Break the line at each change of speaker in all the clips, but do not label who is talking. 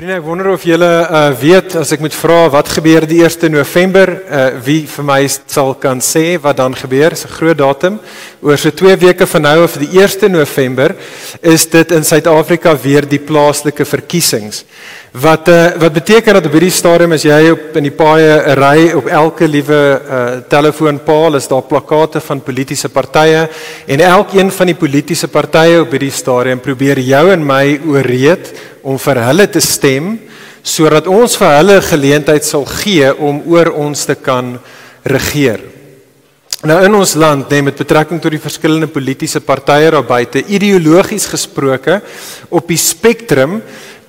Vriende, ek wonder of julle uh, weet as ek moet vra wat gebeur die 1 November, uh, wie vir my sal kan sê wat dan gebeur? Dis 'n groot datum. Oor so 2 weke van nou af die 1 November is dit in Suid-Afrika weer die plaaslike verkiesings. Wat uh, wat beteken dat op hierdie stadium as jy op in die paaie ry op elke liewe uh, telefoonpaal is daar plakkate van politieke partye en elkeen van die politieke partye op hierdie stadium probeer jou en my ooreed om vir hulle te stem sodat ons vir hulle geleentheid sal gee om oor ons te kan regeer. Nou in ons land, net met betrekking tot die verskillende politieke partye daar buite, ideologies gesproke op die spektrum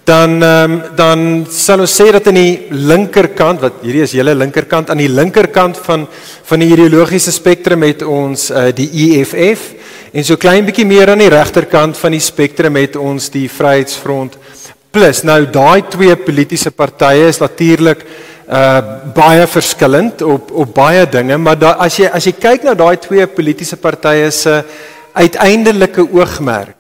dan um, dan sal ons sê dat aan die linkerkant wat hierdie is julle linkerkant aan die linkerkant van van die ideologiese spektrum het ons uh, die EFF en so klein bietjie meer aan die regterkant van die spektrum het ons die Vryheidsfront Plus nou daai twee politieke partye is natuurlik uh baie verskillend op op baie dinge, maar da, as jy as jy kyk na daai twee politieke partye se uiteindelike oogmerk,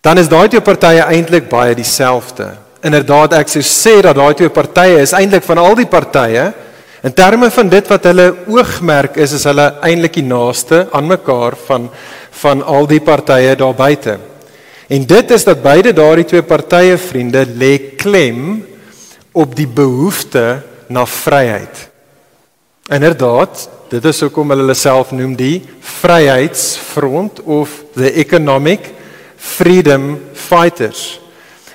dan is daai twee partye eintlik baie dieselfde. Inderdaad, ek sou sê dat daai twee partye is eintlik van al die partye in terme van dit wat hulle oogmerk is, is hulle eintlik die naaste aan mekaar van van al die partye daar buite. En dit is dat beide daardie twee partye vriende lê klem op die behoefte na vryheid. Inderdaad, dit is hoekom hulle self noem die Vryheidsfront of the Economic Freedom Fighters.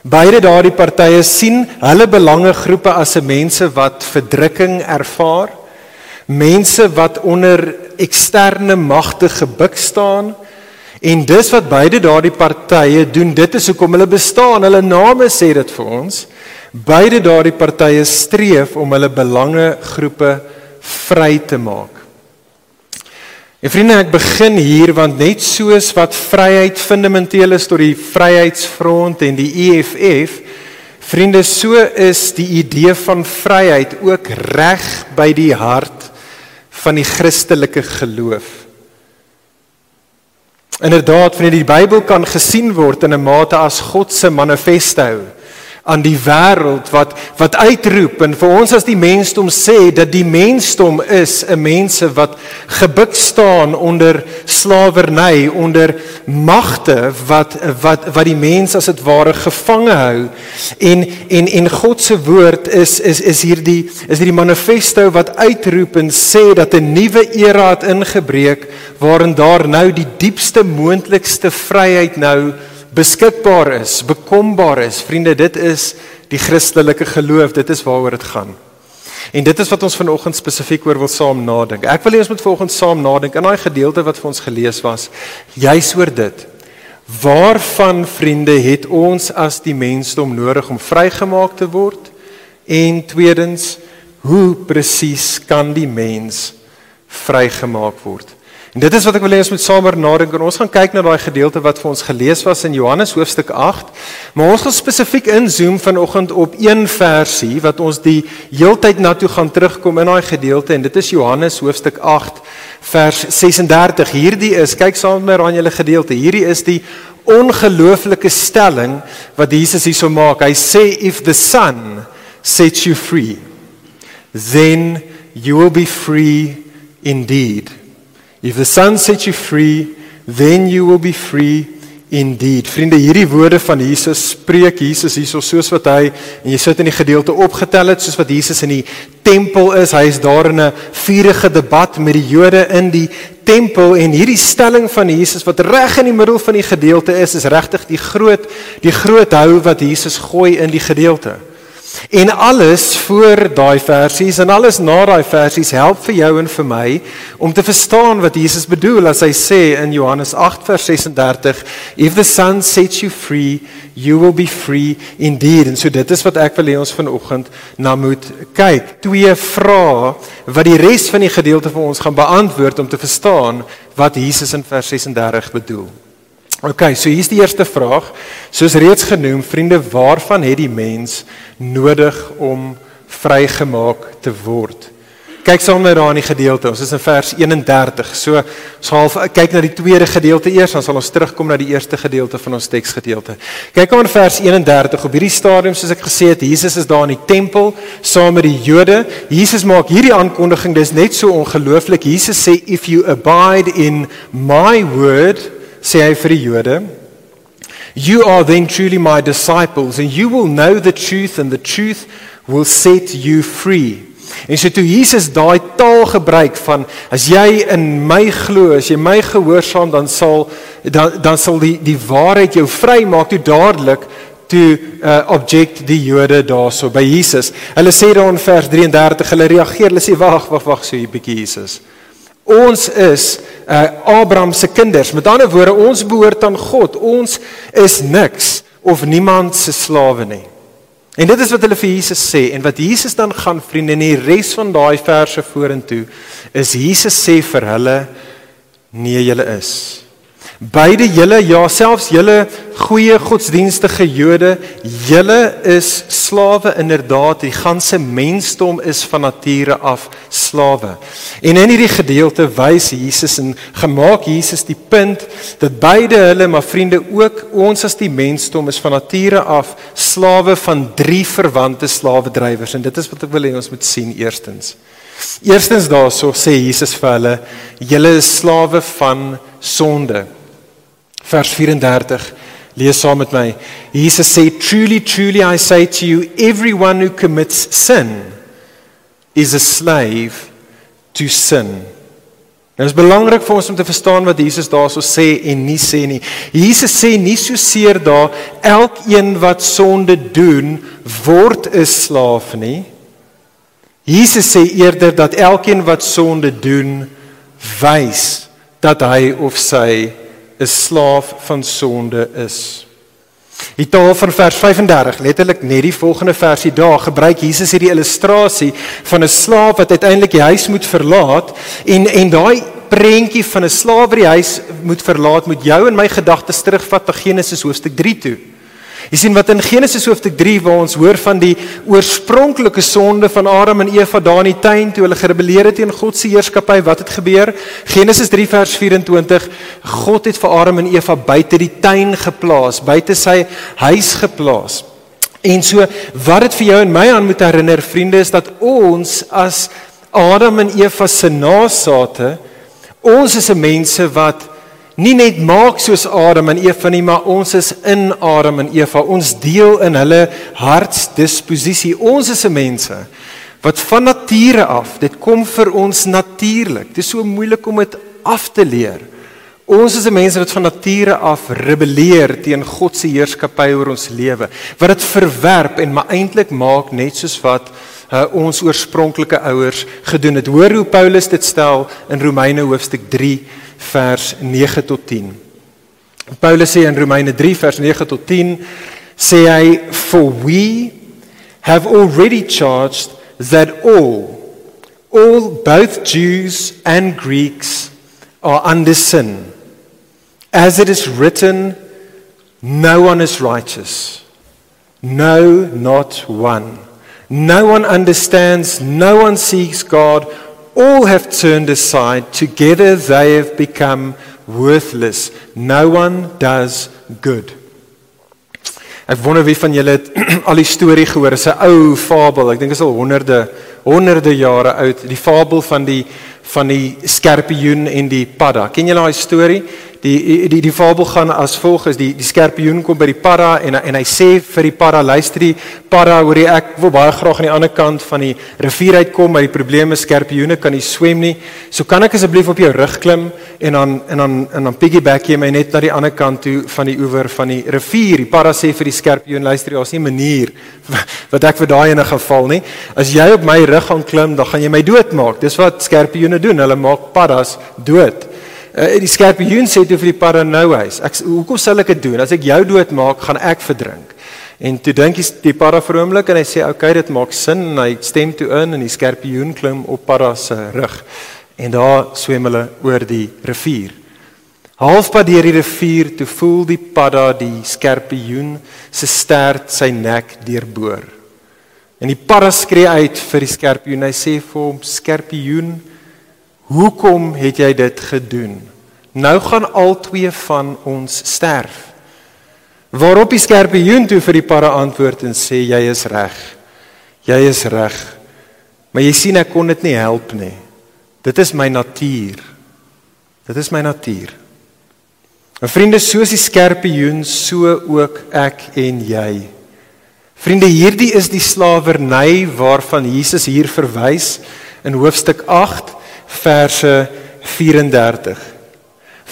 Beide daardie partye sien hulle belangegroepe as 'n mense wat verdrukking ervaar, mense wat onder eksterne magte gebuk staan, En dis wat beide daardie partye doen. Dit is hoekom hulle bestaan. Hulle name sê dit vir ons. Beide daardie partye streef om hulle belange groepe vry te maak. En vriende, ek begin hier want net soos wat vryheid fundamenteel is tot die Vryheidsfront en die EFF, vriende, so is die idee van vryheid ook reg by die hart van die Christelike geloof. Inderdaad, wanneer die Bybel kan gesien word in 'n mate as God se manifesto aan die wêreld wat wat uitroep en vir ons as die mensdom sê dat die mensdom is 'n mense wat gebuk staan onder slawerny, onder magte wat wat wat die mens as dit ware gevange hou. En en en God se woord is is is hierdie is hierdie manifesto wat uitroep en sê dat 'n nuwe era het ingebreek waarin daar nou die diepste moontlikste vryheid nou beskikbaar is, bekombaar is. Vriende, dit is die Christelike geloof, dit is waaroor dit gaan. En dit is wat ons vanoggend spesifiek oor wil saam nadink. Ek wil hê ons moet vanoggend saam nadink in daai gedeelte wat vir ons gelees was, juis oor dit. Waarvan vriende het ons as die mensdom nodig om vrygemaak te word? En tweedens, hoe presies kan die mens vrygemaak word? En dit is wat ek wil hê ons moet samer nadink en ons gaan kyk na daai gedeelte wat vir ons gelees was in Johannes hoofstuk 8. Maar ons gaan spesifiek inzoom vanoggend op een versie wat ons die heeltyd na toe gaan terugkom in daai gedeelte en dit is Johannes hoofstuk 8 vers 36. Hierdie is kyk saam met my aan julle gedeelte. Hierdie is die ongelooflike stelling wat Jesus hierso maak. Hy sê if the son sets you free then you will be free indeed. If the Son sets you free, then you will be free indeed. Vriende, hierdie woorde van Jesus spreek Jesus hierso soos wat hy en jy sit in die gedeelte opgetel het soos wat Jesus in die tempel is. Hy is daar in 'n vurige debat met die Jode in die tempel en hierdie stelling van Jesus wat reg in die middel van die gedeelte is, is regtig die groot die groot hou wat Jesus gooi in die gedeelte. En alles voor daai versies en alles na daai versies help vir jou en vir my om te verstaan wat Jesus bedoel as hy sê in Johannes 8 vers 36 if the son sets you free you will be free indeed. En so dit is wat ek wil hê ons vanoggend na moet kyk. Twee vrae wat die res van die gedeelte vir ons gaan beantwoord om te verstaan wat Jesus in vers 36 bedoel OK, so hier's die eerste vraag. Soos reeds genoem, vriende, waarvan het die mens nodig om vrygemaak te word? Kyk saam met daar in die gedeelte. Ons is in vers 31. So ons half kyk na die tweede gedeelte eers, dan sal ons terugkom na die eerste gedeelte van ons teksgedeelte. Kyk aan vers 31. Op hierdie stadium soos ek gesê het, Jesus is daar in die tempel saam met die Jode. Jesus maak hierdie aankondiging, dis net so ongelooflik. Jesus sê if you abide in my word, sê hy vir die Jode, you are then truly my disciples and you will know the truth and the truth will set you free. En so toe Jesus daai taal gebruik van as jy in my glo, as jy my gehoorsaam, dan sal dan dan sal die die waarheid jou vrymaak toe dadelik toe uh, object die Jode daarso by Jesus. Hulle sê daar in vers 33, hulle reageer, hulle sê wag, wag, wag, so 'n bietjie Jesus. Ons is uh, Abraham se kinders. Met ander woorde, ons behoort aan God. Ons is niks of niemand se slawe nie. En dit is wat hulle vir Jesus sê en wat Jesus dan gaan vriende in die res van daai verse vorentoe is Jesus sê vir hulle nee julle is Beide julle, ja selfs julle goeie godsdienstige Jode, julle is slawe inderdaad. Die ganse mensdom is van nature af slawe. En in hierdie gedeelte wys Jesus en gemaak Jesus die punt dat beide hulle, maar vriende ook ons as die mensdom is van nature af slawe van drie verwante slawedrywers en dit is wat ek wil hê ons moet sien eerstens. Eerstens daarso sê Jesus vir hulle, julle is slawe van sonde vers 34 lees saam met my Jesus sê truly truly I say to you everyone who commits sin is a slave to sin Dit is belangrik vir ons om te verstaan wat Jesus daarso sê en nie sê nie. Jesus sê nie so seer daar elkeen wat sonde doen word 'n slaaf nie. Jesus sê eerder dat elkeen wat sonde doen wys dat hy of sy 'n slaaf van sonde is. Die taal van vers 35, letterlik net die volgende versie daar, gebruik Jesus hierdie illustrasie van 'n slaaf wat uiteindelik die huis moet verlaat en en daai prentjie van 'n slaaf wat die huis moet verlaat moet jou en my gedagtes terugvat na Genesis hoofstuk 3 toe. Jy sien wat in Genesis hoofstuk 3 waar ons hoor van die oorspronklike sonde van Adam en Eva daar in die tuin toe hulle gerebelleer het teen God se heerskappy, wat het gebeur? Genesis 3 vers 24, God het vir Adam en Eva buite die tuin geplaas, buite sy huis geplaas. En so wat dit vir jou en my aan moet herinner, vriende, is dat ons as Adam en Eva se nageslagte, ons is 'n mense wat nie net maak soos Adam en Eva nie, maar ons is in Adam en Eva. Ons deel in hulle hartsdisposisie. Ons is 'n mense wat van nature af, dit kom vir ons natuurlik. Dit is so moeilik om dit af te leer. Ons is 'n mense wat van nature af rebelleer teen God se heerskappy oor ons lewe. Wat dit verwerp en maar eintlik maak net soos wat uh, ons oorspronklike ouers gedoen het. Hoor hoe Paulus dit stel in Romeine hoofstuk 3 vers 9 tot 10. Paulus sê in Romeine 3 vers 9 tot 10 sê hy for we have already charged that all all both Jews and Greeks are under sin. As it is written no one is righteous. No not one. No one understands. No one seeks God all have turned aside. Together they have become worthless. No one does good. Ek wonder wie van julle het al die storie gehoor. Is 'n ou fabel. Ek dink dit is al honderde honderde jare oud. Die fabel van die van die skorpioen en die padda. Ken julle daai storie? Die die die fabel gaan as volg is die die skorpioen kom by die para en en hy sê vir die para luister die para hoor jy ek wil baie graag aan die ander kant van die rivier uitkom maar die probleem is skorpioene kan nie swem nie. So kan ek asseblief op jou rug klim en dan en dan en dan piggyback jy my net na die ander kant toe van die oewer van die rivier. Die para sê vir die skorpioen luister daar's nie 'n manier wat ek vir daai ene geval nie. As jy op my rug gaan klim dan gaan jy my doodmaak. Dis wat skorpioene doen. Hulle maak paddas dood Uh, die skorpioen sê toe vir die paranouhuis, ek hoekom sal ek dit doen? As ek jou doodmaak, gaan ek verdrink. En toe dink die, die para vroomlik en hy sê, "Oké, okay, dit maak sin." En hy stem toe in en die skorpioen klim op para se rug. En daar swem hulle oor die rivier. Halfpad deur die rivier toe voel die padda die skerpioen se stert sy nek deurboor. En die padda skree uit vir die skerpioen. Hy sê vir hom: "Skerpioen, hoekom het jy dit gedoen? Nou gaan albei van ons sterf." Waarop die skerpioen toe vir die padda antwoord en sê: "Jy is reg. Jy is reg. Maar jy sien ek kon dit nie help nie. Dit is my natuur. Dit is my natuur." En vriende, soos die skerpioen, so ook ek en jy. Vriende, hierdie is die slawerny waarvan Jesus hier verwys in hoofstuk 8 verse 34.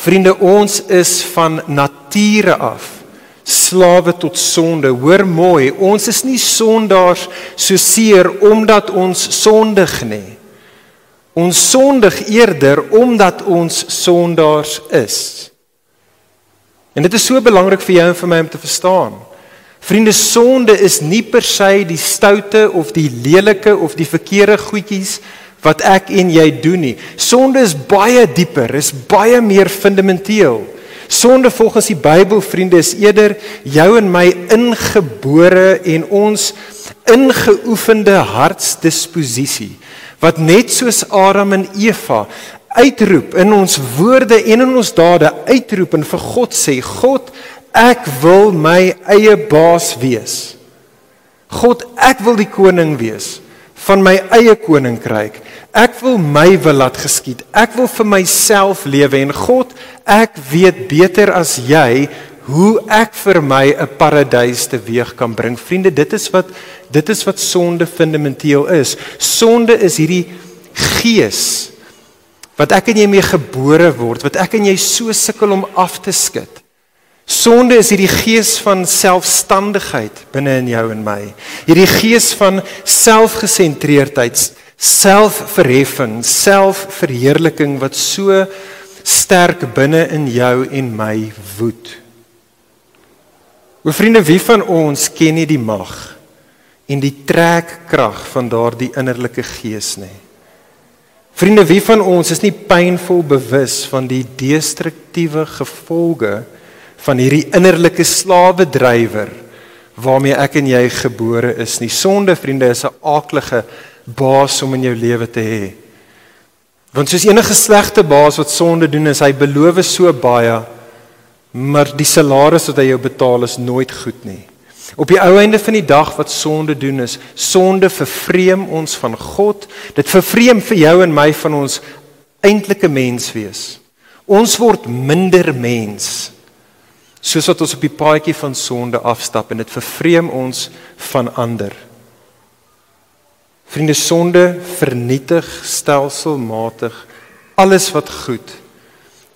Vriende, ons is van nature af slawe tot sonde. Hoor mooi, ons is nie sondaars so seer omdat ons sondig nie. Ons sondig eerder omdat ons sondaars is. En dit is so belangrik vir jou en vir my om te verstaan. Vriende, sonde is nie per se die stoute of die lelike of die verkeerde goedjies wat ek en jy doen nie. Sonde is baie dieper, is baie meer fundamenteel. Sonde volgens die Bybel, vriende, is eerder jou en my ingebore en ons ingeoefende hartsdisposisie wat net soos Adam en Eva uitroep in ons woorde en in ons dade uitroep en vir God sê God ek wil my eie baas wees. God ek wil die koning wees van my eie koninkryk. Ek wil my wil laat geskied. Ek wil vir myself lewe en God ek weet beter as jy hoe ek vir my 'n paradys teweeg kan bring. Vriende, dit is wat dit is wat sonde fundamenteel is. Sonde is hierdie gees wat ek en jy mee gebore word, wat ek en jy so sukkel om af te skud. Sonde is hierdie gees van selfstandigheid binne in jou en my. Hierdie gees van selfgesentreerdheid, selfverheffing, selfverheerliking wat so sterk binne in jou en my woed. O vriende, wie van ons ken nie die mag en die trekkrag van daardie innerlike gees nie? Vriende, wie van ons is nie pynvol bewus van die destruktiewe gevolge van hierdie innerlike slawedrywer waarmee ek en jy gebore is nie. Sonde, vriende, is 'n aaklige baas om in jou lewe te hê. Want soos enige slegte baas wat sonde doen, is hy beloof so baie, maar die salaris wat hy jou betaal is nooit goed nie. Op die ou einde van die dag wat sonde doen is, sonde vervreem ons van God. Dit vervreem vir jou en my van ons eintlike menswees. Ons word minder mens soos wat ons op die paadjie van sonde afstap en dit vervreem ons van ander. Vriende, sonde vernietig stelselmatig alles wat goed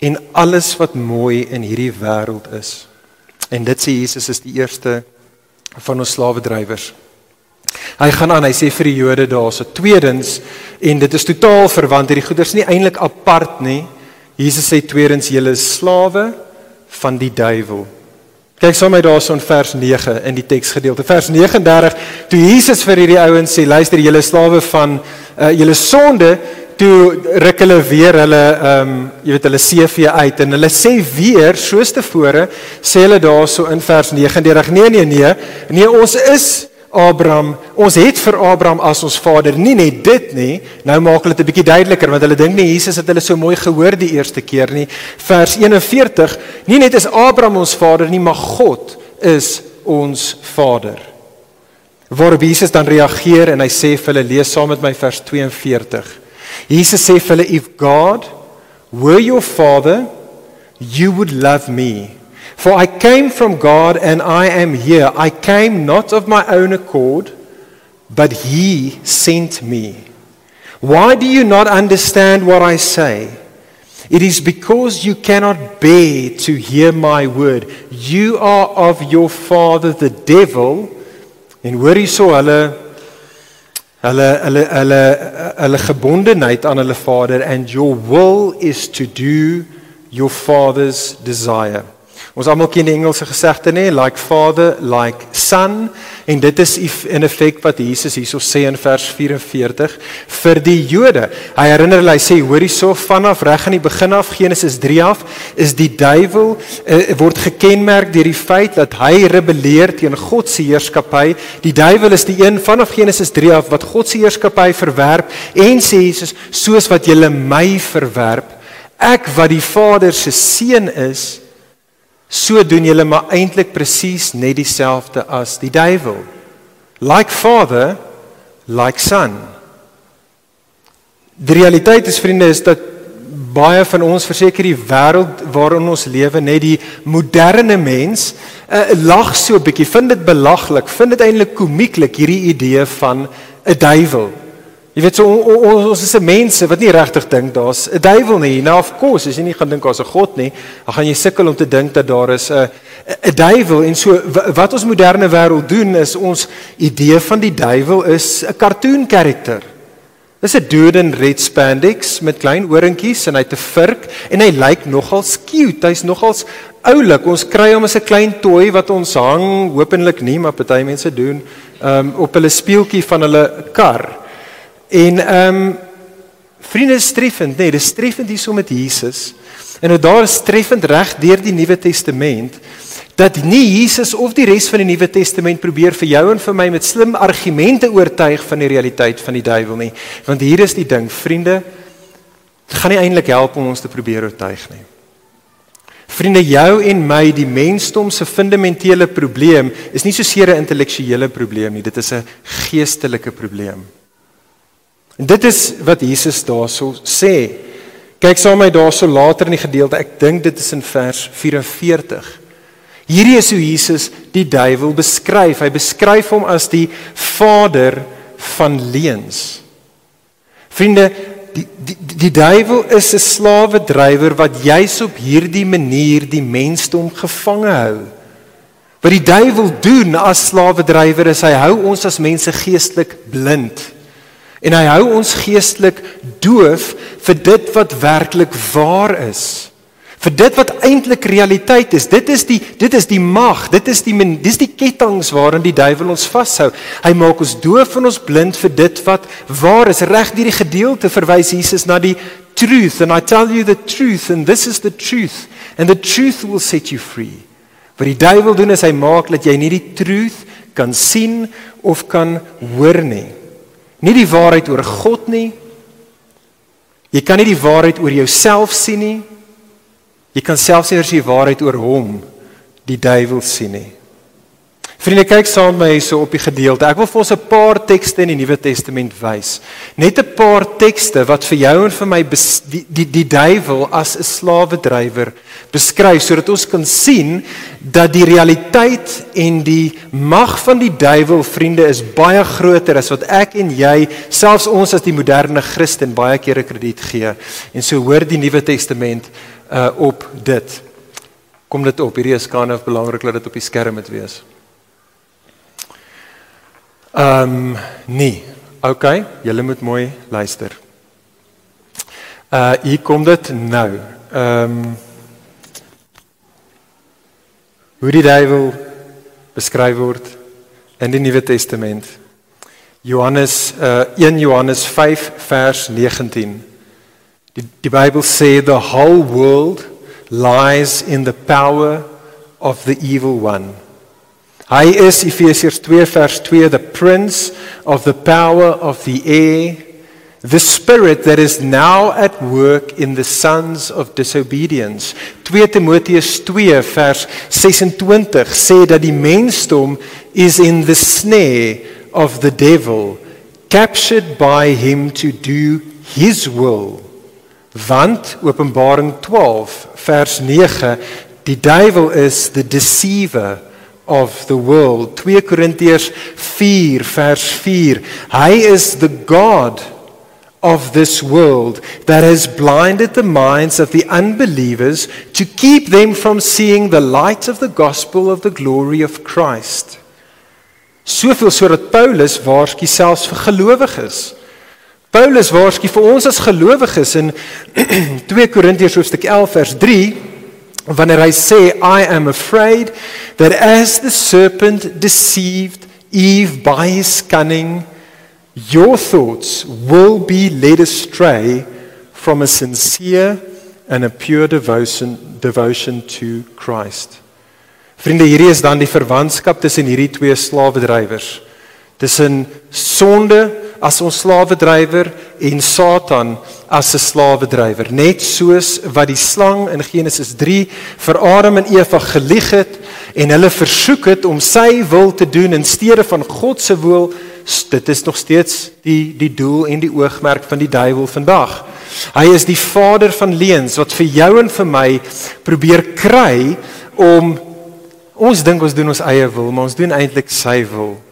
en alles wat mooi in hierdie wêreld is. En dit sê Jesus is die eerste van ons slawedrywers. Hy gaan aan, hy sê vir die Jode daarso tweedens en dit is totaal verwant hierdie goeders nie eintlik apart nie. Jesus sê tweedens julle is slawe van die duiwel. Kyk sommer daarso in vers 9 in die teksgedeelte. Vers 39 toe Jesus vir hierdie ouens sê luister julle slawe van uh, julle sonde toe ruk hulle weer hulle ehm um, jy weet hulle CV uit en hulle sê weer soos tevore sê hulle daarso in vers 39 nee nee nee nee ons is Abraham. Ons het vir Abraham as ons vader nie net dit nie nou maak hulle dit 'n bietjie duideliker want hulle dink nie Jesus het hulle so mooi gehoor die eerste keer nie. Vers 41 nie net is Abraham ons vader nie maar God is ons vader. Waarop Jesus dan reageer en hy sê vir hulle lees saam met my vers 42 Jesus sê vir hulle if God were your father you would love me for I came from God and I am here. I came not of my own accord but he sent me. Why do you not understand what I say? It is because you cannot bear to hear my word. You are of your father the devil. En hoor hierso hulle hulle hulle hulle hulle gebondenheid aan hulle Vader. And your will is to do your father's desire. Ons almal ken die Engelse gesegde nê, like father, like son. En dit is in effek wat Jesus hierso sê in vers 44 vir die Jode. Hy herinner hulle, hy sê hoor hierso vanaf reg aan die begin af Genesis 3 af is die duiwel uh, word gekenmerk deur die feit dat hy rebelleer teen God se heerskappy. Die duiwel is die een vanaf Genesis 3 af wat God se heerskappy verwerp en sê Jesus soos wat julle my verwerp, ek wat die Vader se seun is, so doen julle maar eintlik presies net dieselfde as die duiwel. Like father, like son. Die realiteit is vriende is dat baie van ons verseker die wêreld waarin ons lewe net die moderne mens uh, lag so 'n bietjie vind dit belaglik vind dit eintlik komieklik hierdie idee van 'n duiwel Jy weet so ons ons is se mense wat nie regtig dink daar's 'n duiwel nie. Nou of course, as jy nie gaan dink daar's 'n God nie, dan gaan jy sukkel om te dink dat daar is 'n 'n duiwel en so wat ons moderne wêreld doen is ons idee van die duiwel is 'n cartoon karakter. Dis 'n dude in red spandex met klein oorentjies en hy het 'n vurk en hy lyk nogal cute. Hy's nogal oulik. Ons kry hom as 'n klein toy wat ons hang, hopelik nie, maar party mense doen, um, op hulle speeltjie van hulle kar. En ehm um, vriende streffend, nee, dis streffend hierso met Jesus. En nou daar is treffend reg deur die Nuwe Testament dat nie Jesus of die res van die Nuwe Testament probeer vir jou en vir my met slim argumente oortuig van die realiteit van die duiwel nie. Want hier is die ding, vriende, dit gaan nie eintlik help om ons te probeer oortuig nie. Vriende, jou en my, die mensdom se fundamentele probleem is nie so seer 'n intellektuele probleem nie, dit is 'n geestelike probleem. En dit is wat Jesus daarso sê. Kyk saam met my daarso later in die gedeelte. Ek dink dit is in vers 44. Hierdie is hoe Jesus die duiwel beskryf. Hy beskryf hom as die vader van leuns. Vriende, die die die duiwel is 'n slawedrywer wat juis op hierdie manier die mensdom gevange hou. Wat die duiwel doen as slawedrywer is hy hou ons as mense geestelik blind. En hy hou ons geestelik doof vir dit wat werklik waar is. Vir dit wat eintlik realiteit is. Dit is die dit is die mag, dit is die dis die kettinge waarin die duiwel ons vashou. Hy maak ons doof en ons blind vir dit wat waar is. Reg hierdie gedeelte verwys Jesus na die truth and I tell you the truth and this is the truth and the truth will set you free. Wat die duiwel doen is hy maak dat jy nie die truth kan sien of kan hoor nie nie die waarheid oor God nie. Jy kan nie die waarheid oor jouself sien nie. Jy kan selfs nie die waarheid oor hom, die duiwel sien nie. Vriende, kyk saam met my hierso op die gedeelte. Ek wil vir ons 'n paar tekste in die Nuwe Testament wys. Net 'n paar tekste wat vir jou en vir my die die die duiwel as 'n slawedrywer beskryf sodat ons kan sien dat die realiteit en die mag van die duiwel, vriende, is baie groter as wat ek en jy, selfs ons as die moderne Christen baie kere krediet gee. En so hoor die Nuwe Testament uh op dit. Kom dit op. Hierdie is kan of belangrik dat dit op die skerm moet wees. Ehm um, nee. OK, julle moet mooi luister. Uh hier kom dit nou. Ehm um, hoe die duiwel beskryf word in die Nuwe Testament. Johannes uh 1 Johannes 5 vers 19. Die die Bybel sê the whole world lies in the power of the evil one. Hy is Efesiërs 2 vers 2 the prince of the power of the air the spirit that is now at work in the sons of disobedience. 2 Timoteus 2 vers 26 sê dat die mensdom is in the snare of the devil captured by him to do his will. Want openbaring 12 vers 9 die duiwel is the deceiver of the world. 2 Korintiërs 4 vers 4. Hy is the God of this world that has blinded the minds of the unbelievers to keep them from seeing the light of the gospel of the glory of Christ. Soveel sodat Paulus waarsku selfs vir gelowiges. Paulus waarsku vir ons as gelowiges in 2 Korintiërs hoofstuk 11 vers 3 wanneer hy sê I am afraid that as the serpent deceived Eve by his cunning, your thoughts will be led astray from a sincere and a pure devotion devotion to Christ. Vriende, hierdie is dan die verwantskap tussen hierdie twee slawedrywers. Tussen sonde as ons slawedrywer en Satan as 'n slawedrywer. Net soos wat die slang in Genesis 3 vir Adam en Eva gelieg het en hulle versoek het om sy wil te doen in steede van God se wil, dit is nog steeds die die doel en die oogmerk van die duiwel vandag. Hy is die vader van leuns wat vir jou en vir my probeer kry om ons dink ons doen ons eie wil, maar ons doen eintlik sy wil.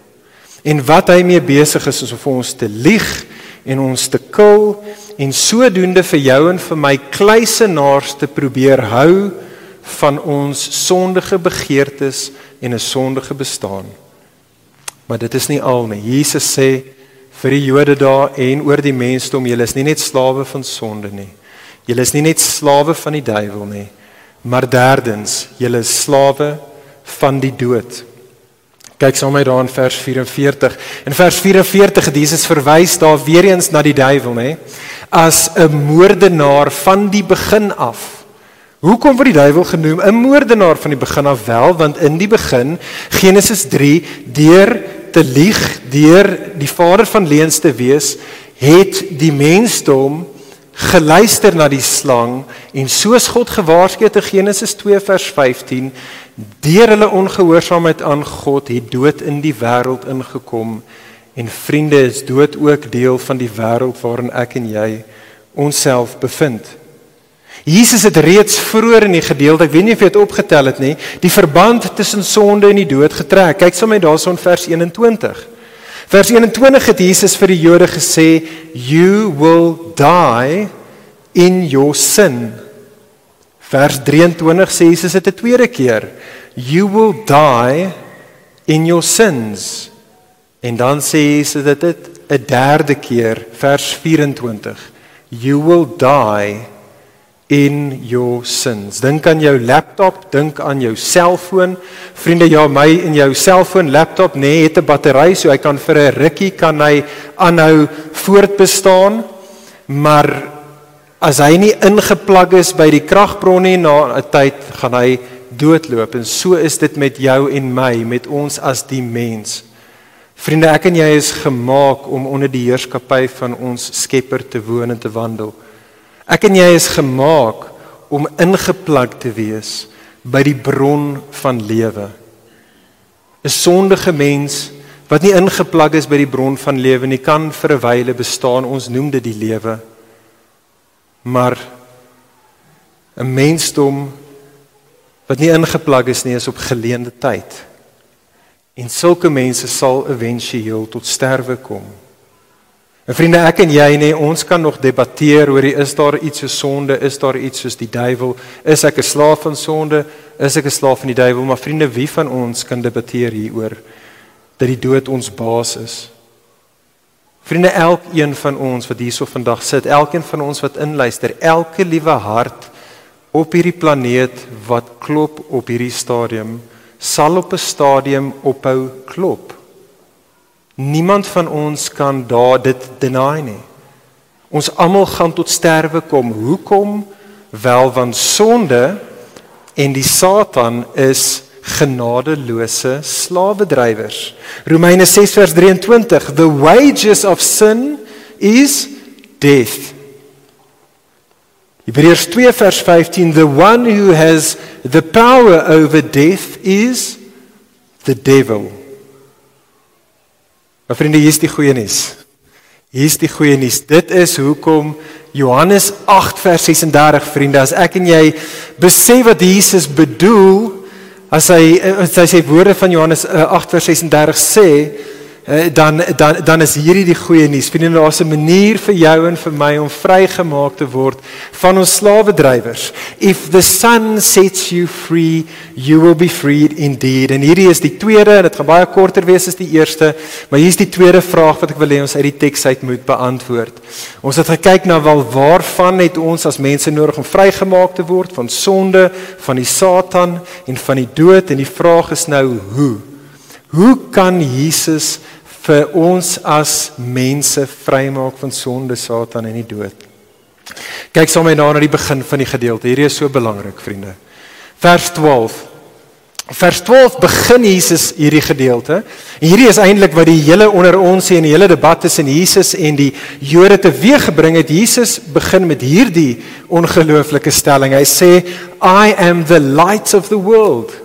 En wat hy mee besig is is om vir ons te lieg en ons te kil en sodoende vir jou en vir my kluisenaars te probeer hou van ons sondige begeertes en 'n sondige bestaan. Maar dit is nie al nie. Jesus sê vir die Jode daar en oor die mensdom, julle is nie net slawe van sonde nie. Julle is nie net slawe van die duiwel nie, maar derdens, julle is slawe van die dood. Kyk saam met my daar in vers 44. In vers 44 het Jesus verwys daar weer eens na die duiwel, nê, as 'n moordenaar van die begin af. Hoekom word die duiwel genoem 'n moordenaar van die begin af wel? Want in die begin, Genesis 3, deur te lieg, deur die vader van leuns te wees, het die mensdom geluister na die slang en soos God gewaarsku het in Genesis 2 vers 15 deur hulle ongehoorsaamheid aan God het dood in die wêreld ingekom en vriende is dood ook deel van die wêreld waarin ek en jy onsself bevind. Jesus het reeds vroeër in die gedeelte, ek weet nie of jy dit opgetel het nie, die verband tussen sonde en die dood getrek. Kyk sommer daarson vers 21. Vers 21 het Jesus vir die Jode gesê, "You will die in your sin." Vers 23 sê Jesus dit 'n tweede keer. You will die in your sins. En dan sê Jesus dit 'n derde keer, vers 24. You will die in your sins. Dink aan jou laptop, dink aan jou selfoon. Vriende, ja, my en jou selfoon, laptop, nee, het 'n battery so hy kan vir 'n rukkie kan hy aanhou voortbestaan. Maar as hy nie ingeplug is by die kragbron nie na 'n tyd gaan hy doodloop en so is dit met jou en my met ons as die mens. Vriende, ek en jy is gemaak om onder die heerskappy van ons Skepper te woon en te wandel. Ek en jy is gemaak om ingeplug te wees by die bron van lewe. 'n Sondige mens wat nie ingeplug is by die bron van lewe nie, kan vir 'n wyle bestaan. Ons noem dit die lewe maar 'n mensdom wat nie ingeplag is nie is op geleende tyd. En sulke mense sal éventueel tot sterwe kom. En vriende, ek en jy nê, ons kan nog debatteer oor is daar iets so sonde, is daar iets soos die duiwel, is ek 'n slaaf van sonde, is ek 'n slaaf van die duiwel, maar vriende, wie van ons kan debatteer hieroor dat die dood ons baas is? Vriende, elkeen van ons wat hierso vandag sit, elkeen van ons wat inluister, elke liewe hart op hierdie planeet wat klop op hierdie stadium, sal op 'n stadium ophou klop. Niemand van ons kan daar dit deny nie. Ons almal gaan tot sterwe kom. Hoekom? Wel want sonde en die Satan is genadeloose slawedrywers. Romeine 6 vers 23 The wages of sin is death. Hebreërs 2 vers 15 The one who has the power over death is the devil. Maar vriende, hier is die goeie nuus. Hier is die goeie nuus. Dit is hoekom Johannes 8 vers 36 vriende, as ek en jy besef wat Jesus bedoel As hy as hy sê woorde van Johannes 8:36 eh, sê, eh, dan dan dan is hierdie die goeie nuus. Vriende, daar's 'n manier vir jou en vir my om vrygemaak te word van ons slawedrywers. If the sun sets you free, you will be freed indeed. En hierdie is die tweede en dit gaan baie korter wees as die eerste, maar hier's die tweede vraag wat ek wil hê ons uit die teks uit moet beantwoord. Ons het gekyk na wel waarvan het ons as mense nodig om vrygemaak te word van sonde, van die Satan en van die dood en die vraag is nou hoe? Hoe kan Jesus vir ons as mense vrymaak van sonde, Satan en die dood? Kyk saam met my na na die begin van die gedeelte. Hierdie is so belangrik, vriende. Vers 12. Vers 12 begin Jesus hierdie gedeelte. En hierdie is eintlik wat die hele onder ons en die hele debat tussen Jesus en die Jode teweeggebring het. Jesus begin met hierdie ongelooflike stelling. Hy sê, "I am the light of the world."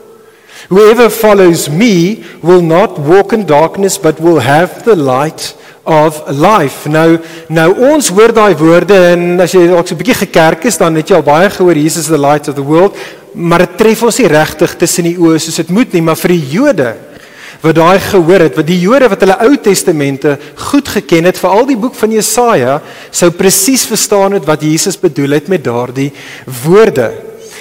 Whoever follows me will not walk in darkness but will have the light of life. Nou nou ons hoor daai woorde en as jy dalk so 'n bietjie gekerk is dan het jy al baie gehoor Jesus is the light of the world, maar dit tref ons nie regtig tussen die oë soos dit moet nie, maar vir die Jode wat daai gehoor het, wat die Jode wat hulle Ou Testamente goed geken het, veral die boek van Jesaja, sou presies verstaan het wat Jesus bedoel het met daardie woorde.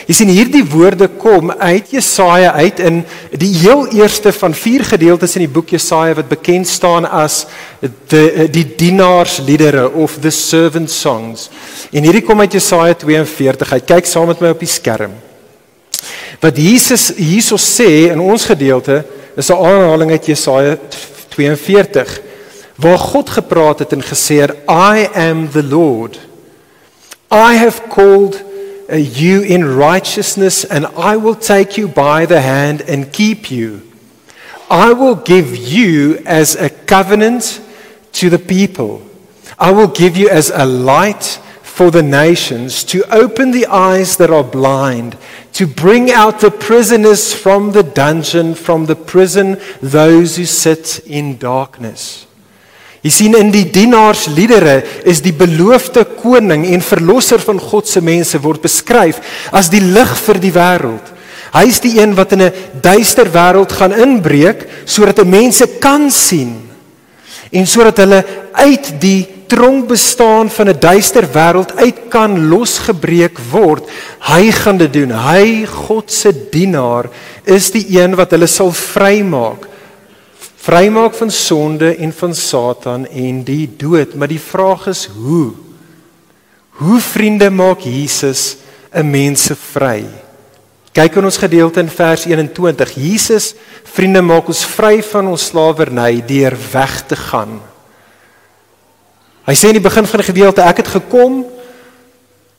Jy sien hierdie woorde kom uit Jesaja uit in die heel eerste van vier gedeeltes in die boek Jesaja wat bekend staan as die die dienaarsliedere of the servant songs. En hierdie kom uit Jesaja 42. Hy kyk saam met my op die skerm. Wat Jesus hierso sê in ons gedeelte is 'n aanhaling uit Jesaja 42 waar God gepraat het en gesê het I am the Lord. I have called Uh, you in righteousness, and I will take you by the hand and keep you. I will give you as a covenant to the people. I will give you as a light for the nations, to open the eyes that are blind, to bring out the prisoners from the dungeon, from the prison, those who sit in darkness. Jy sien in die dienaarsliedere is die beloofde koning en verlosser van God se mense word beskryf as die lig vir die wêreld. Hy is die een wat in 'n duister wêreld gaan inbreek sodat mense kan sien en sodat hulle uit die tronk bestaan van 'n duister wêreld uit kan losgebreek word. Hy gaan dit doen. Hy God se dienaar is die een wat hulle sal vrymaak vrymaak van sonde en van Satan en die dood. Maar die vraag is hoe? Hoe vriende maak Jesus 'n mens vry? Kyk in ons gedeelte in vers 21. Jesus vriende maak ons vry van ons slawerny deur weg te gaan. Hy sê in die begin van die gedeelte ek het gekom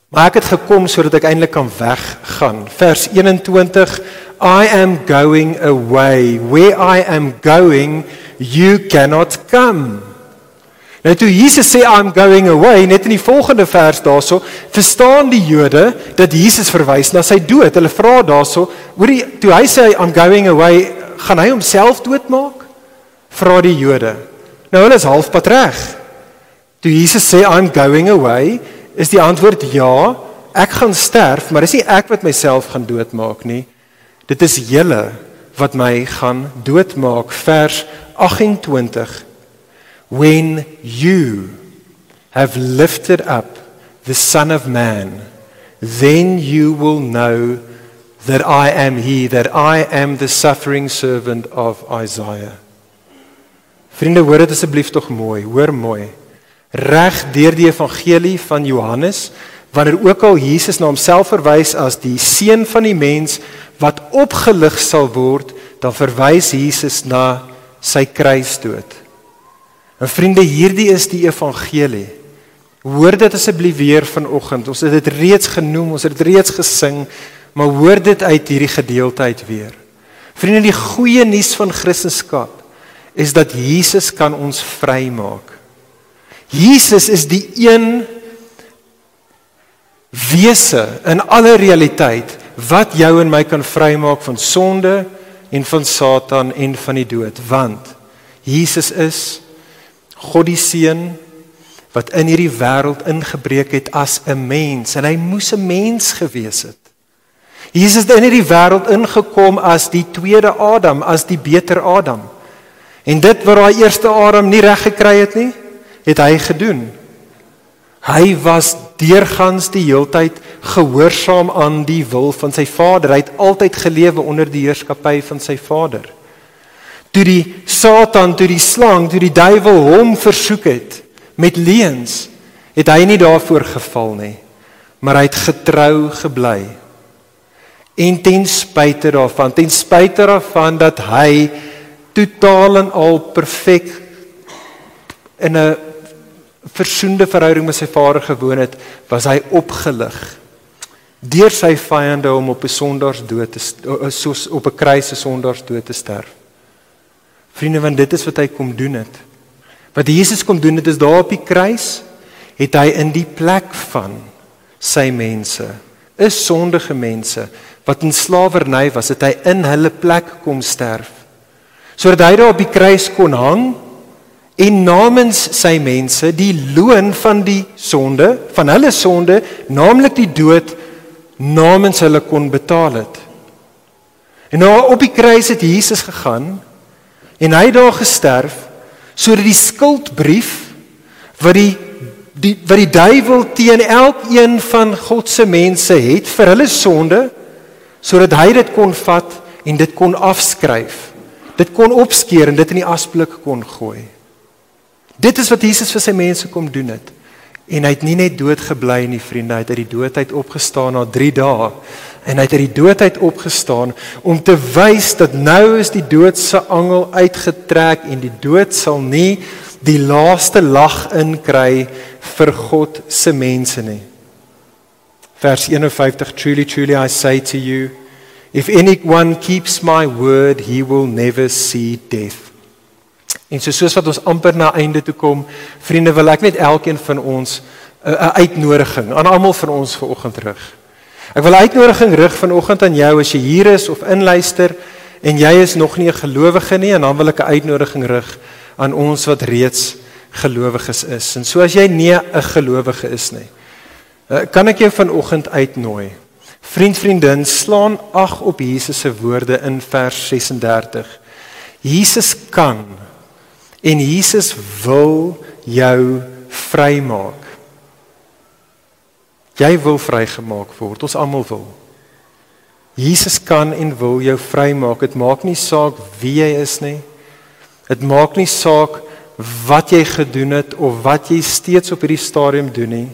maar ek het gekom sodat ek eintlik kan weggaan. Vers 21 I am going away. Where I am going, you cannot come. Nou toe Jesus sê I'm going away, net in die volgende vers daarso, verstaan die Jode dat Jesus verwys na sy dood. Hulle vra daarso, hoorie, toe hy sê I'm going away, gaan hy homself doodmaak? Vra die Jode. Nou hulle is halfpad reg. Toe Jesus sê I'm going away, is die antwoord ja, ek gaan sterf, maar dis nie ek wat myself gaan doodmaak nie. Dit is julle wat my gaan doodmaak. Vers 28 When you have lifted up the son of man then you will know that I am he that I am the suffering servant of Isaiah. Vriende hoor dit asseblief tog mooi. Hoor mooi. Reg deur die evangelie van Johannes wanneer ook al Jesus na homself verwys as die seun van die mens wat opgelig sal word, dan verwys Jesus na sy kruisdood. En vriende, hierdie is die evangelie. Hoor dit asseblief weer vanoggend. Ons het dit reeds genoem, ons het dit reeds gesing, maar hoor dit uit hierdie gedeelte uit weer. Vriende, die goeie nuus van Christendom is dat Jesus kan ons vrymaak. Jesus is die een wese in alle realiteit wat jou en my kan vrymaak van sonde en van Satan en van die dood want Jesus is God die seun wat in hierdie wêreld ingebreek het as 'n mens en hy moes 'n mens gewees het. Jesus het in hierdie wêreld ingekom as die tweede Adam, as die beter Adam. En dit wat daai eerste Adam nie reg gekry het nie, het hy gedoen. Hy was deurgangs die heeltyd gehoorsaam aan die wil van sy Vader. Hy het altyd gelewe onder die heerskappy van sy Vader. Toe die Satan, toe die slang, toe die duiwel hom versoek het met leuns, het hy nie daarvoor geval nie, maar hy het getrou gebly. En ten spyte daarvan, ten spyte daarvan dat hy totaal en al perfek in 'n versoende verhouding met sy Vader gewoon het, was hy opgelig deur sy vyande om op 'n sondaars dood te soos op 'n kruis 'n sondaars dood te sterf. Vriende, want dit is wat hy kom doen het. Wat Jesus kom doen het is daar op die kruis het hy in die plek van sy mense, is sondige mense wat in slawerny was, het hy in hulle plek kom sterf. Sodat hy daar op die kruis kon hang en namens sy mense die loon van die sonde, van hulle sonde, naamlik die dood namens hulle kon betaal het. En nou op die kruis het Jesus gegaan en hy het daar gesterf sodat die skuldbrief wat die die wat die duiwel teen elkeen van God se mense het vir hulle sonde sodat hy dit kon vat en dit kon afskryf. Dit kon opskeer en dit in die asblik kon gooi. Dit is wat Jesus vir sy mense kom doen het. En hy het nie net dood gebly nie, vriende, hy het uit die dood uit opgestaan na 3 dae. En hy het uit die dood uit opgestaan om te wys dat nou is die dood se angel uitgetrek en die dood sal nie die laaste lag inkry vir God se mense nie. Vers 51 Truly truly I say to you if anyone keeps my word he will never see death. En so soos wat ons amper na einde toe kom, vriende, wil ek net elkeen van ons 'n uh, uitnodiging aan almal van ons vanoggend rig. Ek wil uitnodiging rig vanoggend aan jou as jy hier is of inluister en jy is nog nie 'n gelowige nie en dan wil ek 'n uitnodiging rig aan ons wat reeds gelowiges is. En so as jy nie 'n gelowige is nie, uh, kan ek jou vanoggend uitnooi. Vriend, vriendin, slaan ag op Jesus se woorde in vers 36. Jesus kan En Jesus wil jou vrymaak. Jy wil vrygemaak word. Ons almal wil. Jesus kan en wil jou vrymaak. Dit maak nie saak wie jy is nie. Dit maak nie saak wat jy gedoen het of wat jy steeds op hierdie stadium doen nie.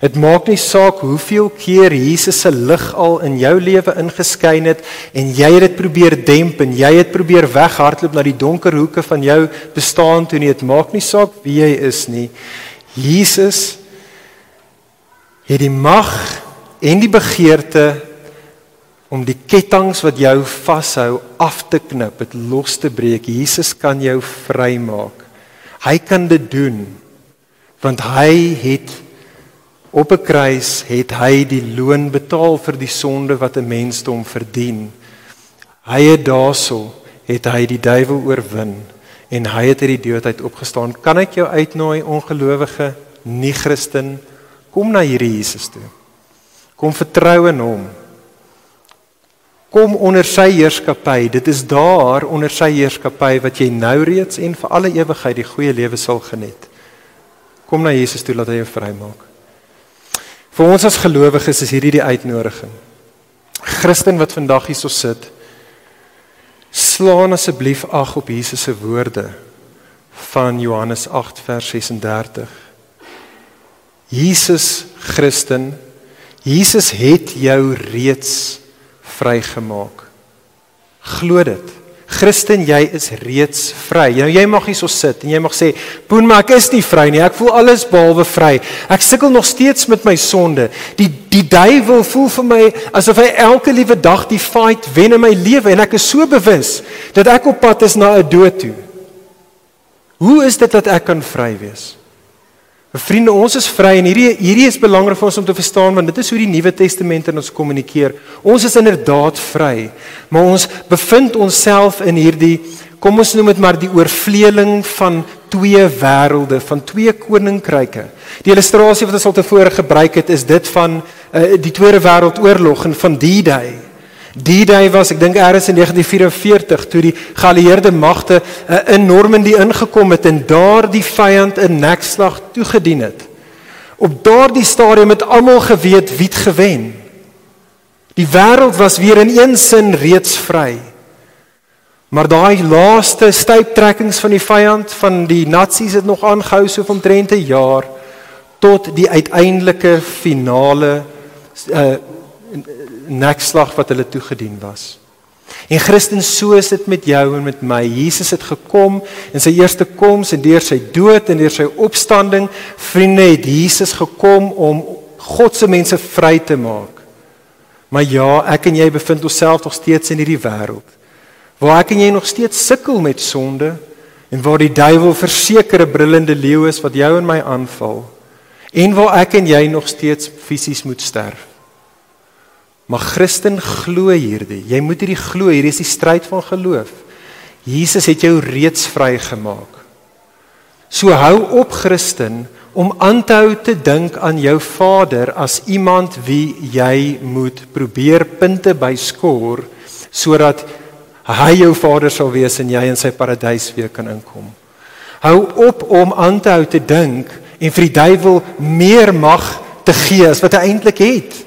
Dit maak nie saak hoeveel keer Jesus se lig al in jou lewe ingeskyn het en jy het dit probeer demp en jy het probeer weghardloop na die donker hoeke van jou bestaan toe nie. Dit maak nie saak wie jy is nie. Jesus het die mag en die begeerte om die ketTINGS wat jou vashou af te knip, dit los te breek. Jesus kan jou vrymaak. Hy kan dit doen want hy het Op 'n kruis het hy die loon betaal vir die sonde wat 'n mensdom verdien. Hy het daarso het hy die duiwel oorwin en hy het uit die dood uit opgestaan. Kan ek jou uitnooi ongelowige, nie Christen, kom na hierdie Jesus toe. Kom vertrou in hom. Kom onder sy heerskappy. Dit is daar onder sy heerskappy wat jy nou reeds en vir alle ewigheid die goeie lewe sal geniet. Kom na Jesus toe laat hy jou vrymaak. Vir ons as gelowiges is hierdie die uitnodiging. Christen wat vandag hierso sit, slaan asseblief ag op Jesus se woorde van Johannes 8 vers 36. Jesus Christen, Jesus het jou reeds vrygemaak. Glo dit. Christen, jy is reeds vry. Nou jy mag hier so sit en jy mag sê, "Boen, maar ek is nie vry nie. Ek voel alles behalwe vry. Ek sukkel nog steeds met my sonde. Die die duiwel voel vir my asof hy elke liewe dag die fight wen in my lewe en ek is so bewus dat ek op pad is na 'n dood toe." Hoe is dit dat ek kan vry wees? Vriende, ons is vry en hierdie hierdie is belangrik vir ons om te verstaan want dit is hoe die Nuwe Testament in ons kommunikeer. Ons is inderdaad vry, maar ons bevind onsself in hierdie kom ons noem dit maar die oorvleeling van twee wêrelde, van twee koninkryke. Die illustrasie wat ons al tevore gebruik het is dit van uh, die Tweede Wêreldoorlog en van die day. Die day was ek dink eers in 1944 toe die geallieerde magte uh, in Normandy ingekom het en daar die vyand 'n nekslag toegedien het. Op daardie stadium het almal geweet wie het gewen. Die wêreld was weer in een sin reeds vry. Maar daai laaste stuiptrekkings van die vyand van die nasies het nog aangehou so omtrent 'n jaar tot die uiteindelike finale uh nekslag wat hulle toegedien was. En Christen, so is dit met jou en met my. Jesus het gekom in sy eerste koms en deur sy dood en deur sy opstanding, vriende, het Jesus gekom om God se mense vry te maak. Maar ja, ek en jy bevind onsself nog steeds in hierdie wêreld waar ek en jy nog steeds sukkel met sonde en waar die duiwel versekerde brullende leeu is wat jou en my aanval en waar ek en jy nog steeds fisies moet sterf. Maar Christen glo hierdie. Jy moet hierdie glo. Hier is die stryd van geloof. Jesus het jou reeds vrygemaak. So hou op Christen om aan te hou te dink aan jou Vader as iemand wie jy moet probeer punte byskoor sodat hy jou Vader sal wees en jy in sy paradys weer kan inkom. Hou op om aan te hou te dink en vir die duiwel meer mag te gee as wat hy eintlik het.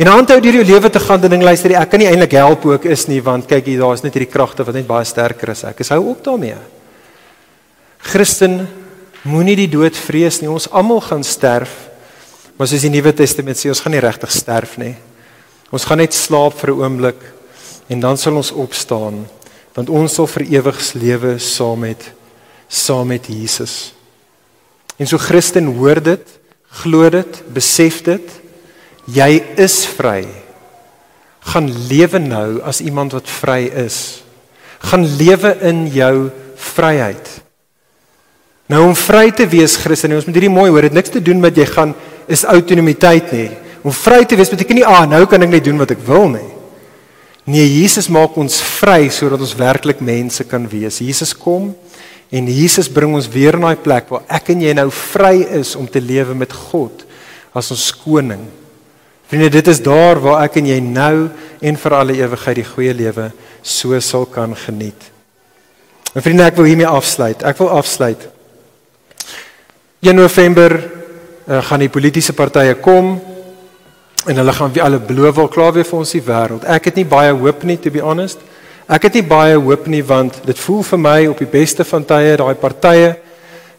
En aanhou deur jou lewe te gaan en ding luister, ek kan nie eintlik help ook is nie want kyk hier daar is net hierdie kragte wat net baie sterker is ek. Ek hou op daarmee. Christen moenie die dood vrees nie. Ons almal gaan sterf. Maar soos die Nuwe Testament sê, ons gaan nie regtig sterf nie. Ons gaan net slaap vir 'n oomblik en dan sal ons opstaan want ons sal vir ewig lewe saam met saam met Jesus. En so Christen hoor dit, glo dit, besef dit. Jy is vry. Gaan lewe nou as iemand wat vry is. Gaan lewe in jou vryheid. Nou om vry te wees Christen, ons moet hierdie mooi hoor, dit niks te doen met jy gaan is autonomiteit nie. Om vry te wees beteken nie ah nou kan ek net doen wat ek wil nie. Nee, Jesus maak ons vry sodat ons werklik mense kan wees. Jesus kom En Jesus bring ons weer na daai plek waar ek en jy nou vry is om te lewe met God as ons koning. Vriende, dit is daar waar ek en jy nou en vir alle ewigheid die goeie lewe so sal kan geniet. En vriende, ek wil hiermee afsluit. Ek wil afsluit. 1 November uh, gaan die politieke partye kom en hulle gaan wie alle beloof wel klaar weer vir ons die wêreld. Ek het nie baie hoop nie to be honest. Ek het nie baie hoop nie want dit voel vir my op die beste van tye daai partye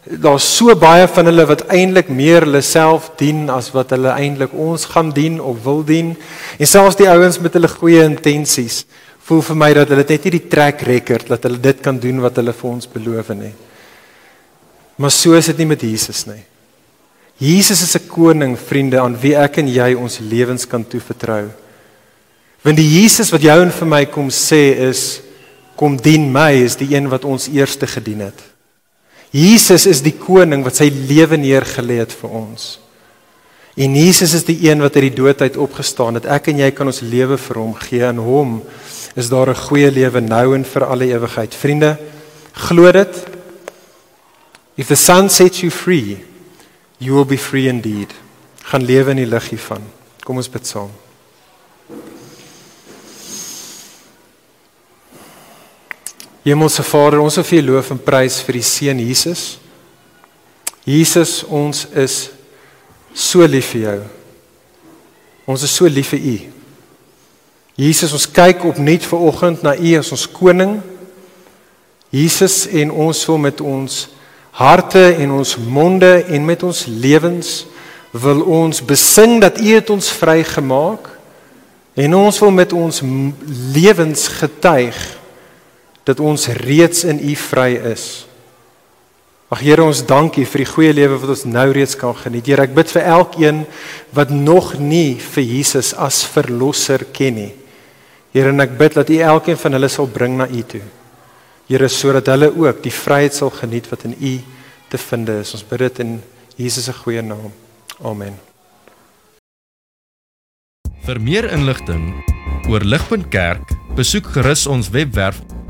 daar's so baie van hulle wat eintlik meer hulle self dien as wat hulle eintlik ons gaan dien of wil dien. En selfs die ouens met hulle goeie intensies voel vir my dat hulle net nie die trek record dat hulle dit kan doen wat hulle vir ons beloof nie. Maar so is dit nie met Jesus nie. Jesus is 'n koning, vriende, aan wie ek en jy ons lewens kan toevertrou. Want die Jesus wat jou en vir my kom sê is kom dien my is die een wat ons eerste gedien het. Jesus is die koning wat sy lewe neergelê het vir ons. En Jesus is die een wat uit die dood uit opgestaan het. Ek en jy kan ons lewe vir hom gee en hom is daar 'n goeie lewe nou en vir alle ewigheid. Vriende, glo dit. If the sun sets you free, you will be free indeed. Gaan lewe in die lig hiervan. Kom ons bid saam. Hemelse Vader, ons wil vir U loof en prys vir die seun Jesus. Jesus, ons is so lief vir jou. Ons is so lief vir U. Jesus, ons kyk opnuut ver oggend na U as ons koning. Jesus en ons wil met ons harte en ons monde en met ons lewens wil ons besing dat U het ons vrygemaak en ons wil met ons lewens getuig dat ons reeds in U vry is. Ag Here, ons dankie vir die goeie lewe wat ons nou reeds kan geniet. Here, ek bid vir elkeen wat nog nie vir Jesus as verlosser ken nie. Here, en ek bid dat U elkeen van hulle sal bring na U toe. Here, sodat hulle ook die vryheid sal geniet wat in U te vind is. Ons bid dit in Jesus se goeie naam. Amen.
Vir meer inligting oor Ligpunt Kerk, besoek gerus ons webwerf